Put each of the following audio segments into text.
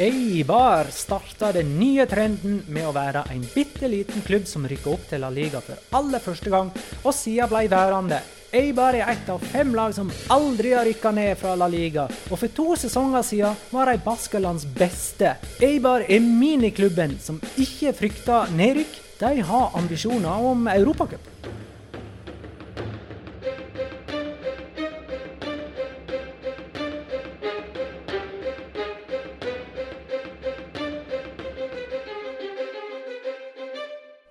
Eibar starta den nye trenden med å være en bitte liten klubb som rykka opp til La Liga for aller første gang, og siden ble værende. Eibar er et av fem lag som aldri har rykka ned fra La Liga, og for to sesonger siden var de Baskelands beste. Eibar er miniklubben som ikke frykter nedrykk. De har ambisjoner om Europacup.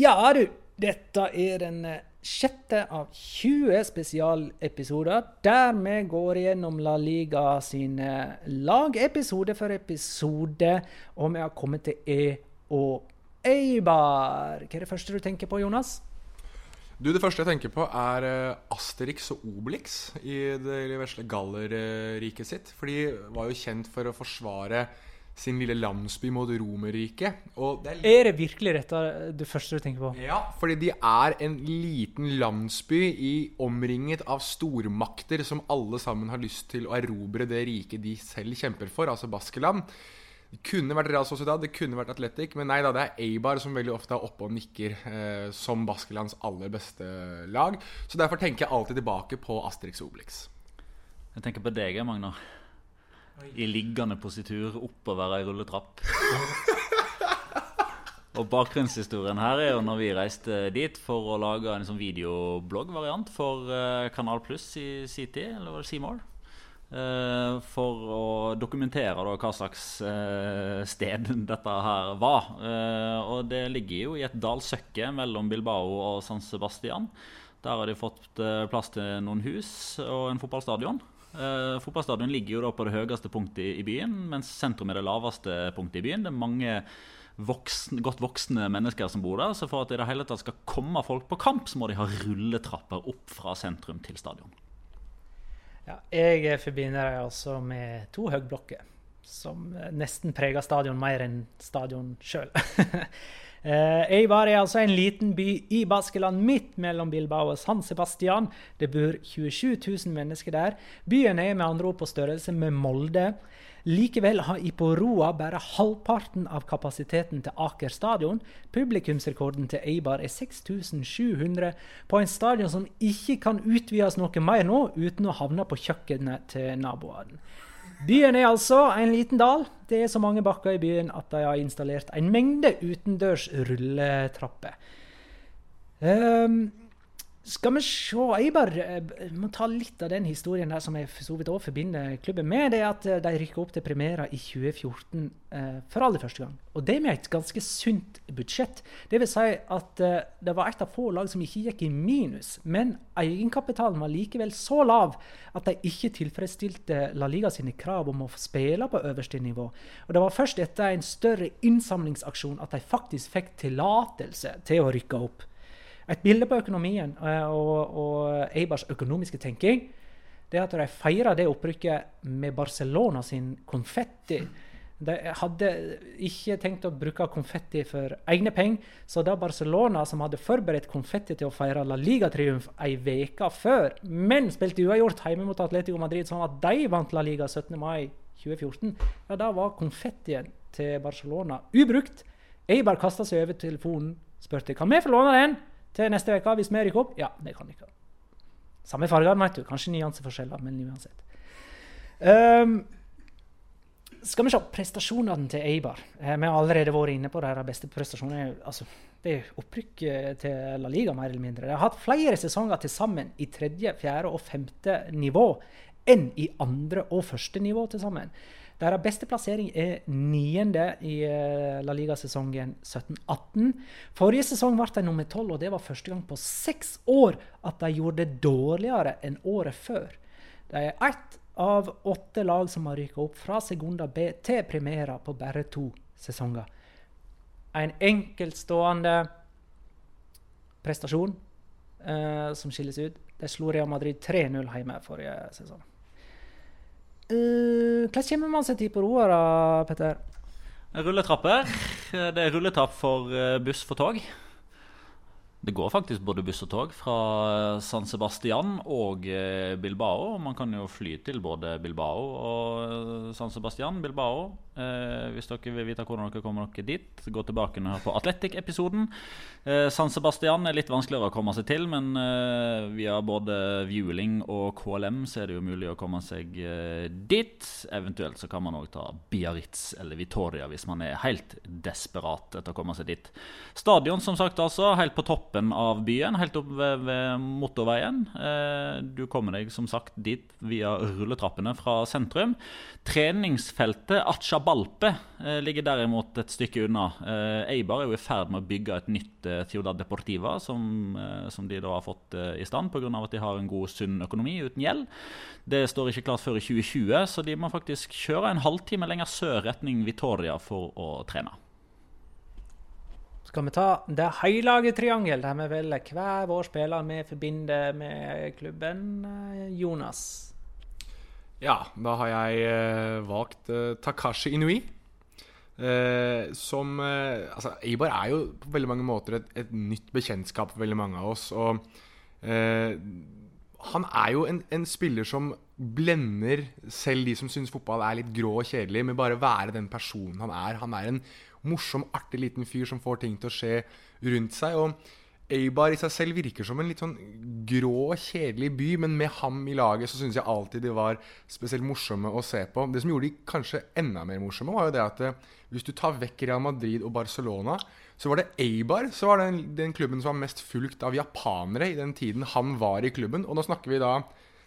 Ja du, dette er den eh, sjette av 20 spesialepisoder der vi går gjennom La Liga sine lag, episode for episode, og vi har kommet til E og Eibar. Hva er det første du tenker på, Jonas? Du, Det første jeg tenker på, er eh, Asterix og Obelix i det vesle Gallerriket sitt. For de var jo kjent for å forsvare sin lille landsby mot Romerriket. Er Er det virkelig dette det første du tenker på? Ja, fordi de er en liten landsby i, omringet av stormakter som alle sammen har lyst til å erobre det riket de selv kjemper for, altså Baskeland. Det kunne vært Real Sociedad, det kunne vært Atletic, men nei da, det er Eibar som veldig ofte er oppe og nikker eh, som Baskelands aller beste lag. Så derfor tenker jeg alltid tilbake på Asterix og Obelix. Jeg tenker på deg, Magnar. I liggende positur oppover ei rulletrapp. Og bakgrunnshistorien her er jo når vi reiste dit for å lage en sånn videobloggvariant for eh, Kanal Pluss i sin tid, eller Seymour? Eh, for å dokumentere da hva slags eh, sted dette her var. Eh, og det ligger jo i et dalsøkke mellom Bilbao og San Sebastian. Der har de fått plass til noen hus og en fotballstadion. Uh, fotballstadion ligger jo da på det høyeste punktet i, byen, mens sentrum er det laveste punktet i byen. Det er mange voksne, godt voksne mennesker som bor der, så for at det i det hele tatt skal komme folk på kamp, så må de ha rulletrapper opp fra sentrum til stadion. Ja, jeg forbinder det altså med to høyblokker, som nesten preger stadion mer enn stadion sjøl. Eh, Eibar er altså en liten by i Baskeland midt mellom Bilbao og San Sebastian. Det bor 27 000 mennesker der. Byen er med andre ord på størrelse med Molde. Likevel har Iporoa bare halvparten av kapasiteten til Aker stadion. Publikumsrekorden til Eibar er 6700 på en stadion som ikke kan utvides noe mer nå uten å havne på kjøkkenet til naboene. Byen er altså en liten dal. Det er så mange bakker i byen at de har installert en mengde utendørs rulletrapper. Um, skal vi se Eibar uh, må ta litt av den historien der som jeg for så vidt også forbinder klubben med. Det er at uh, de rykker opp til Primera i 2014 eh, for aller første gang. Og det med et ganske sunt budsjett. Det vil si at det var et av få lag som ikke gikk i minus. Men egenkapitalen var likevel så lav at de ikke tilfredsstilte La Liga sine krav om å spille på øverste nivå. Og det var først etter en større innsamlingsaksjon at de faktisk fikk tillatelse til å rykke opp. Et bilde på økonomien og, og Eibars økonomiske tenking det er at de feira det opprykket med Barcelona sin konfetti. De hadde ikke tenkt å bruke konfetti for egne penger, så da Barcelona, som hadde forberedt konfetti til å feire La Liga-triumf ei uke før, men spilte uavgjort hjemme mot Atletico Madrid, sånn at de vant La Liga 17. mai 2014, ja, da var konfettien til Barcelona ubrukt. Eibar kasta seg over telefonen, spurte kan vi få låne den til neste uke hvis vi rykker opp. Ja, det kan dere. Samme farger, vet du. Kanskje nyanseforskjeller, men uansett. Um, skal vi se prestasjonene til Eibar. Eh, vi har allerede vært inne på deres beste prestasjoner. Altså, det er opprykk til La Liga, mer eller mindre. De har hatt flere sesonger til sammen i tredje, fjerde og femte nivå enn i andre og første nivå til sammen. Deres beste plassering er niende i La Liga-sesongen 17-18. Forrige sesong ble de nummer tolv, og det var første gang på seks år at de gjorde det dårligere enn året før. De er ett av åtte lag som har rykket opp fra Segunda B til Primera på bare to sesonger. En enkeltstående prestasjon eh, som skilles ut. De slo Real Madrid 3-0 hjemme forrige sesong. Uh, hvordan kommer man seg til på roa, da, Petter? Rulletrapper. Det er rulletrapp for buss for tog. Det går faktisk både buss og tog fra San Sebastian og Bilbao. Man kan jo fly til både Bilbao og San Sebastian. Bilbao Eh, hvis dere vil vite hvordan dere kommer dere dit, gå tilbake på Atletic-episoden. Eh, San Sebastian er litt vanskeligere å komme seg til, men eh, via både Vueling og KLM så er det jo mulig å komme seg eh, dit. Eventuelt så kan man òg ta Biarritz eller Vitoria hvis man er helt desperat etter å komme seg dit. Stadion som sagt altså, helt på toppen av byen, helt opp ved, ved motorveien. Eh, du kommer deg som sagt dit via rulletrappene fra sentrum. Treningsfeltet Achabalpe eh, ligger derimot et stykke unna. Eh, Eibar er jo i ferd med å bygge et nytt eh, Ciudad Deportiva, som, som de da har fått i stand pga. at de har en god, sunn økonomi uten gjeld. Det står ikke klart før i 2020, så de må faktisk kjøre en halvtime lenger sør retning Vitoria for å trene. Skal vi ta det høylagetriangel, der vi velger hver vår spiller vi forbinder med klubben? Jonas. Ja, da har jeg eh, valgt eh, Takashi Inui. Uh, som uh, Altså, Eibar er jo på veldig mange måter et, et nytt bekjentskap for veldig mange av oss. Og uh, han er jo en, en spiller som blender selv de som syns fotball er litt grå og kjedelig, med bare å være den personen han er. Han er en morsom, artig liten fyr som får ting til å skje rundt seg. og Eibar i seg selv virker som en litt sånn grå, kjedelig by, men med ham i laget så syns jeg alltid de var spesielt morsomme å se på. Det som gjorde de kanskje enda mer morsomme, var jo det at eh, hvis du tar vekk Real Madrid og Barcelona, så var det Eibar som var den, den klubben som var mest fulgt av japanere i den tiden han var i klubben. Og nå snakker vi da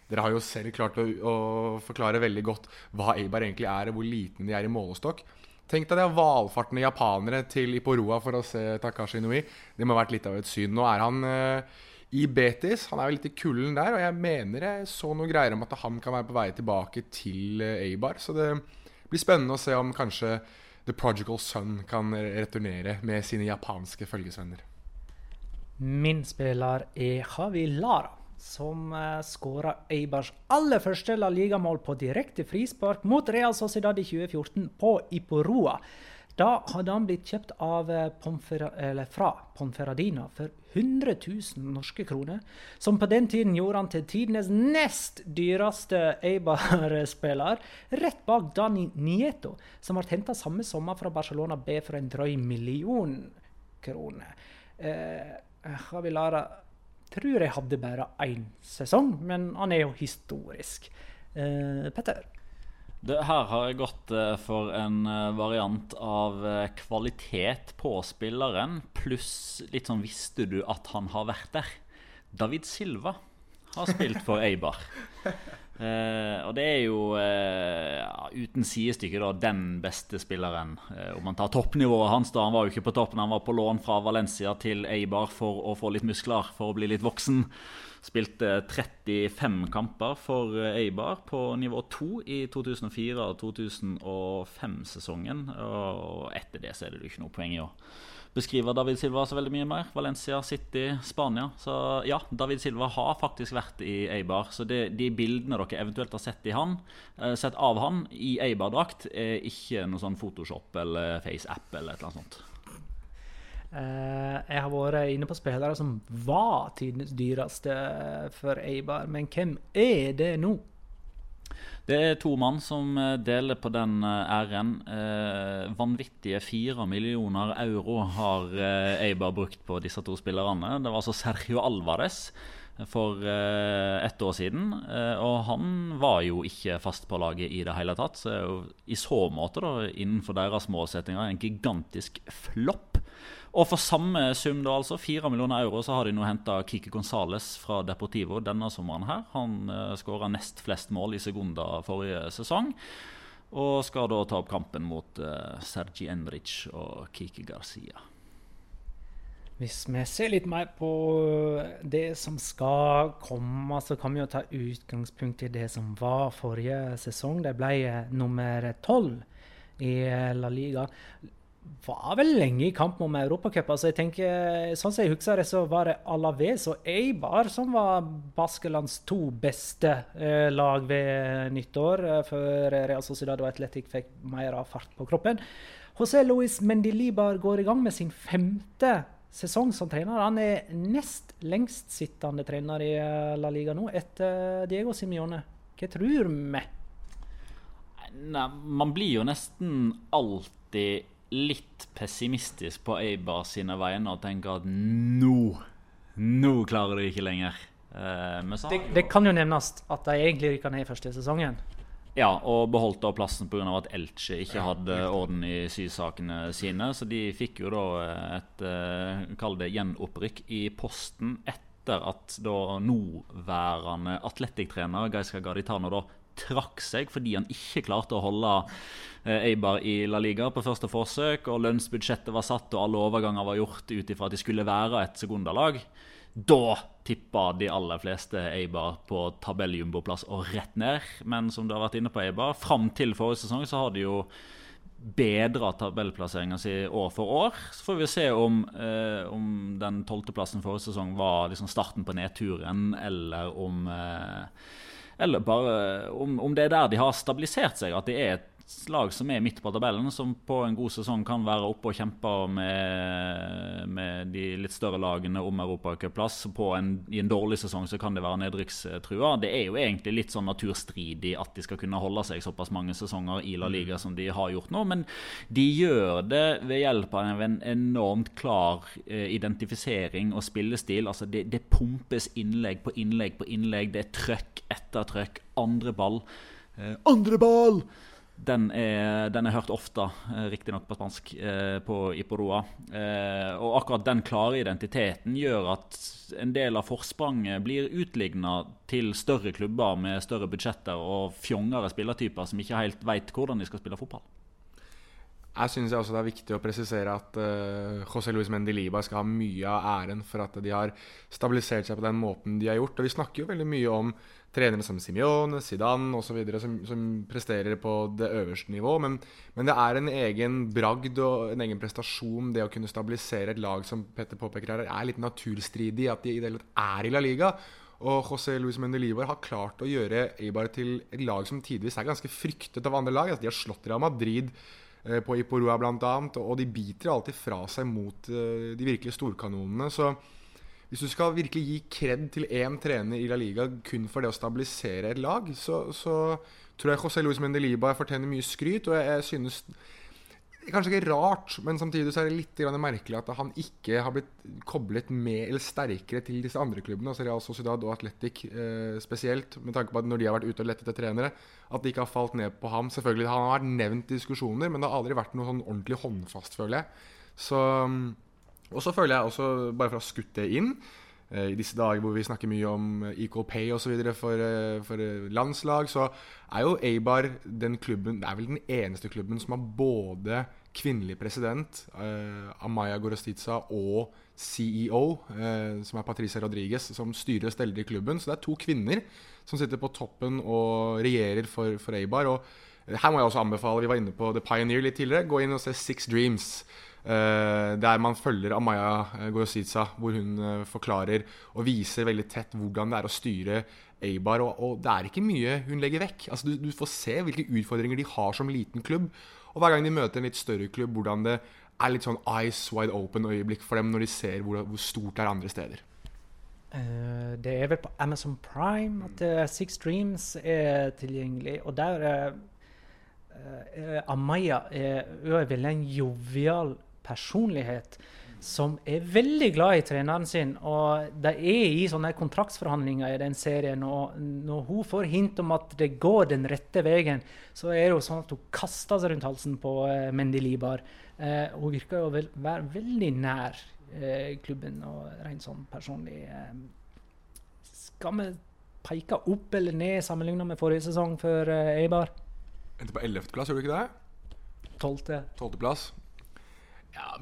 Dere har jo selv klart å, å forklare veldig godt hva Eibar egentlig er, og hvor liten de er i målestokk. Tenk deg det valfartende japanere til Iporoa for å se Takashi Inui. Det må ha vært litt av et syn. Nå er han uh, i Betis. Han er jo litt i kulden der, og jeg mener jeg så noe greier om at han kan være på vei tilbake til eh, Eibar. Så det blir spennende å se om kanskje The Prodigal Son kan returnere med sine japanske følgesvenner. Min spiller er Havi Lara, som uh, skåra Eibars aller første La Liga-mål på direkte frispark mot Real Sociedad i 2014 på Iporoa. Da hadde han blitt kjøpt eh, eller fra Ponferradina for 100 000 norske kroner, som på den tiden gjorde han til tidenes nest dyreste Eibar-spiller, rett bak Dani Nieto, som ble henta samme sommer fra Barcelona B for en drøy million kroner. Eh, Javi Lara tror jeg hadde bare én sesong, men han er jo historisk. Eh, Petter? Det, her har jeg gått eh, for en eh, variant av eh, kvalitet på spilleren, pluss litt sånn Visste du at han har vært der? David Silva har spilt for Eibar. Uh, og det er jo uh, uten sidestykke da, den beste spilleren. Uh, om man tar toppnivået hans, da han var jo ikke på toppen, han var på lån fra Valencia til Eibar for å få litt muskler, for å bli litt voksen. Spilte 35 kamper for Eibar på nivå 2 i 2004- og 2005-sesongen. Og etter det så er det jo ikke noe poeng i å beskrive David Silva så veldig mye mer. Valencia, City, Spania. Så ja, David Silva har faktisk vært i Eibar. Så det, de bildene dere eventuelt har sett, han, eh, sett av han i Eibar-drakt, er ikke noe sånn Photoshop eller FaceApp eller et eller annet sånt. Eh, jeg har vært inne på spillere som var tidenes dyreste for Eibar, men hvem er det nå? Det er to mann som eh, deler på den eh, æren. Eh, vanvittige fire millioner euro har eh, Eibar brukt på disse to spillerne. Det var altså Sergio Alvarez for eh, ett år siden. Eh, og han var jo ikke fast på laget i det hele tatt. Så i så måte, da, innenfor deres målsettinger, en gigantisk flopp. Og for samme sum, da altså, 4 millioner euro, så har de nå henta Kiki Gonzales fra Deportivo denne sommeren. her. Han uh, skåra nest flest mål i Segunda forrige sesong. Og skal da ta opp kampen mot uh, Sergi Enrich og Kiki Garcia. Hvis vi ser litt mer på det som skal komme, så kan vi jo ta utgangspunkt i det som var forrige sesong. Det ble eh, nummer tolv i La Liga. Var vel lenge i kamp om Europacup. Altså jeg tenker, sånn som jeg husker det, så var det Alaves og Eibar som var Baskelands to beste eh, lag ved nyttår, eh, før Real Sociedad og Atletic fikk mer av fart på kroppen. José Luis Mendilibar går i gang med sin femte sesong som trener. Han er nest lengstsittende trener i eh, La Liga nå, etter Diego Simione. Hva tror vi? nei, man blir jo nesten alltid litt pessimistisk på Eibar sine vegne og tenker at nå Nå klarer de ikke lenger. Eh, men så Det, det kan jo nevnes at de egentlig rykka ned første sesongen. Ja, og beholdt da plassen pga. at Elche ikke hadde orden i sysakene sine. Så de fikk jo da et eh, kall det gjenopprykk i posten etter at da nåværende atletikktrener Geiska Gaditano da trakk seg fordi han ikke klarte å holde eh, Eibar i La Liga på første forsøk, og lønnsbudsjettet var satt og alle overganger var gjort ut ifra at de skulle være et sekundalag. Da tippa de aller fleste Eibar på tabelljumboplass og rett ned. Men som du har vært inne på, Eibar, fram til forrige sesong så har de jo bedra tabellplasseringa si år for år. Så får vi se om, eh, om den tolvteplassen forrige sesong var liksom starten på nedturen, eller om eh, Eller bare om, om det er der de har stabilisert seg. At det er et lag som er midt på tabellen, som på en god sesong kan være oppe og kjempe med, med de litt større lagene om europacupplass. I en dårlig sesong så kan det være nedrykkstrua. Det er jo egentlig litt sånn naturstridig at de skal kunne holde seg såpass mange sesonger i La Liga som de har gjort nå, men de gjør det ved hjelp av en enormt klar eh, identifisering og spillestil. Altså det, det pumpes innlegg på innlegg på innlegg. Det er trøkk etter trøkk. Andre ball. Eh, andre ball! Den er, den er hørt ofte, eh, riktignok på spansk, eh, på Iporoa. Eh, og akkurat den klare identiteten gjør at en del av forspranget blir utligna til større klubber med større budsjetter og fjongere spillertyper som ikke helt veit hvordan de skal spille fotball. Jeg syns også det er viktig å presisere at uh, José Luis Mendeliba skal ha mye av æren for at de har stabilisert seg på den måten de har gjort. Og vi snakker jo veldig mye om trenere som Simione, Zidane osv. Som, som presterer på det øverste nivå. Men, men, det er en egen bragd og en egen prestasjon det å kunne stabilisere et lag som Petter påpeker her, er litt naturstridig at de i det hele tatt er i La Liga. Og José Luis Mendelibar har klart å gjøre Eibar til et lag som tidvis er ganske fryktet av andre lag. Altså, de har slått Real Madrid på Iporua bl.a., og de biter alltid fra seg mot eh, de virkelige storkanonene. Så hvis du skal virkelig gi kred til én trener i La Liga kun for det å stabilisere et lag, så, så tror jeg José Luis Mendeliba fortjener mye skryt. Og jeg, jeg synes Kanskje ikke rart, men samtidig så er det litt merkelig at han ikke har blitt koblet med eller sterkere til disse andre klubbene, altså Real Sociedad og Atletic eh, spesielt, med tanke på at når de har vært ute og lett etter trenere, at de ikke har falt ned på ham. Selvfølgelig Han har vært nevnt i diskusjoner, men det har aldri vært noe sånn ordentlig håndfast, føler jeg. Så, og så føler jeg også, bare for å ha skutt det inn i disse dager hvor vi snakker mye om equal pay osv. For, eh, for landslag, så er jo Eibar den klubben Det er vel den eneste klubben som har både kvinnelig president, eh, Amaya Gorostica, og CEO, eh, som er Patricia Rodriguez, som styrer og steller i klubben. Så det er to kvinner som sitter på toppen og regjerer for, for Eibar. Og her må jeg også anbefale, vi var inne på The Pioneer litt tidligere, gå inn og se Six Dreams. Uh, der man følger Amaya Goyosica, hvor hun uh, forklarer og viser veldig tett hvordan det er å styre Eibar. Og, og det er ikke mye hun legger vekk. Altså, du, du, får se hvilke utfordringer de har som liten klubb. Og hver gang de møter en litt større klubb, hvordan det er litt sånn eyes wide open-øyeblikk for dem når de ser hvor, hvor stort det er andre steder. Uh, det er vel på Amazon Prime at Six Dreams er tilgjengelig. Og der Amaya er, er vel en jovial personlighet som er veldig glad i treneren sin. Og de er i sånne kontraktsforhandlinger i den serien. Og når hun får hint om at det går den rette veien, så er det jo sånn at hun kaster seg rundt halsen på eh, Mendy Libar. Eh, hun virker jo vel, være veldig nær eh, klubben og rent sånn personlig. skal vi peke opp eller ned sammenligna med forrige sesong for Eibar? Endte på 11.-plass, gjorde du ikke det? 12. 12.-plass ja,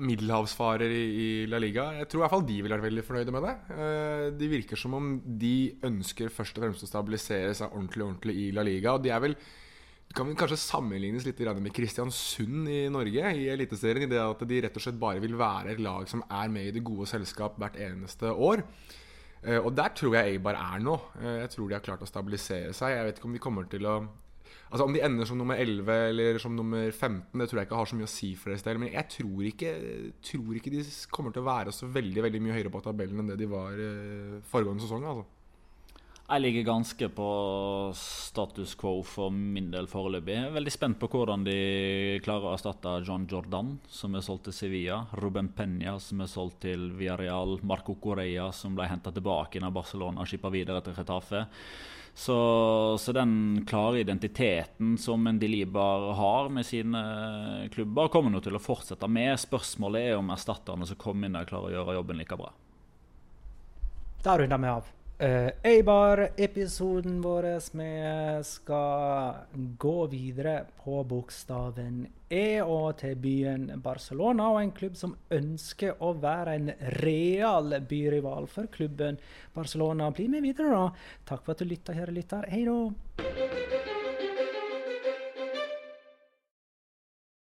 middelhavsfarer i, La Liga. Jeg tror i hvert fall de ville vært veldig fornøyde med det. Uh, de virker som om de ønsker først og fremst å stabilisere seg ordentlig ordentlig i La Liga. Og de er vel kan vel kanskje sammenlignes litt med Kristiansund i Norge i Eliteserien. I det at de rett og slett bare vil være et lag som er med i det gode selskap hvert eneste år. Uh, og der tror jeg Eibar er nå. Uh, jeg tror de har klart å stabilisere seg. Jeg vet ikke om de kommer til å Altså Om de ender som nummer 11 eller som nummer 15, det tror jeg ikke har så mye å si for deres del. Men jeg tror ikke, tror ikke, de kommer til å være så veldig veldig mye høyere på tabellen enn det de var uh, foregående sesong. altså Jeg ligger ganske på status quo for min del foreløpig. Veldig spent på hvordan de klarer å erstatte John Jordan, som er solgt til Sevilla. Ruben Penya, som er solgt til Villarreal. Marco Correa, som ble henta tilbake av Barcelona og skippa videre til Retafe. Så, så, den klare identiteten som en Dilibar har med sine klubber, kommer nå til å fortsette med. Spørsmålet er om erstatterne som kommer inn der, klarer å gjøre jobben like bra. Da runder vi av. Uh, Eibar-episoden vår. Vi skal gå videre på bokstaven E og til byen Barcelona, og en klubb som ønsker å være en real byrival for klubben Barcelona. Bli med videre, da. Takk for at du lytta, kjære lytter. Hei da.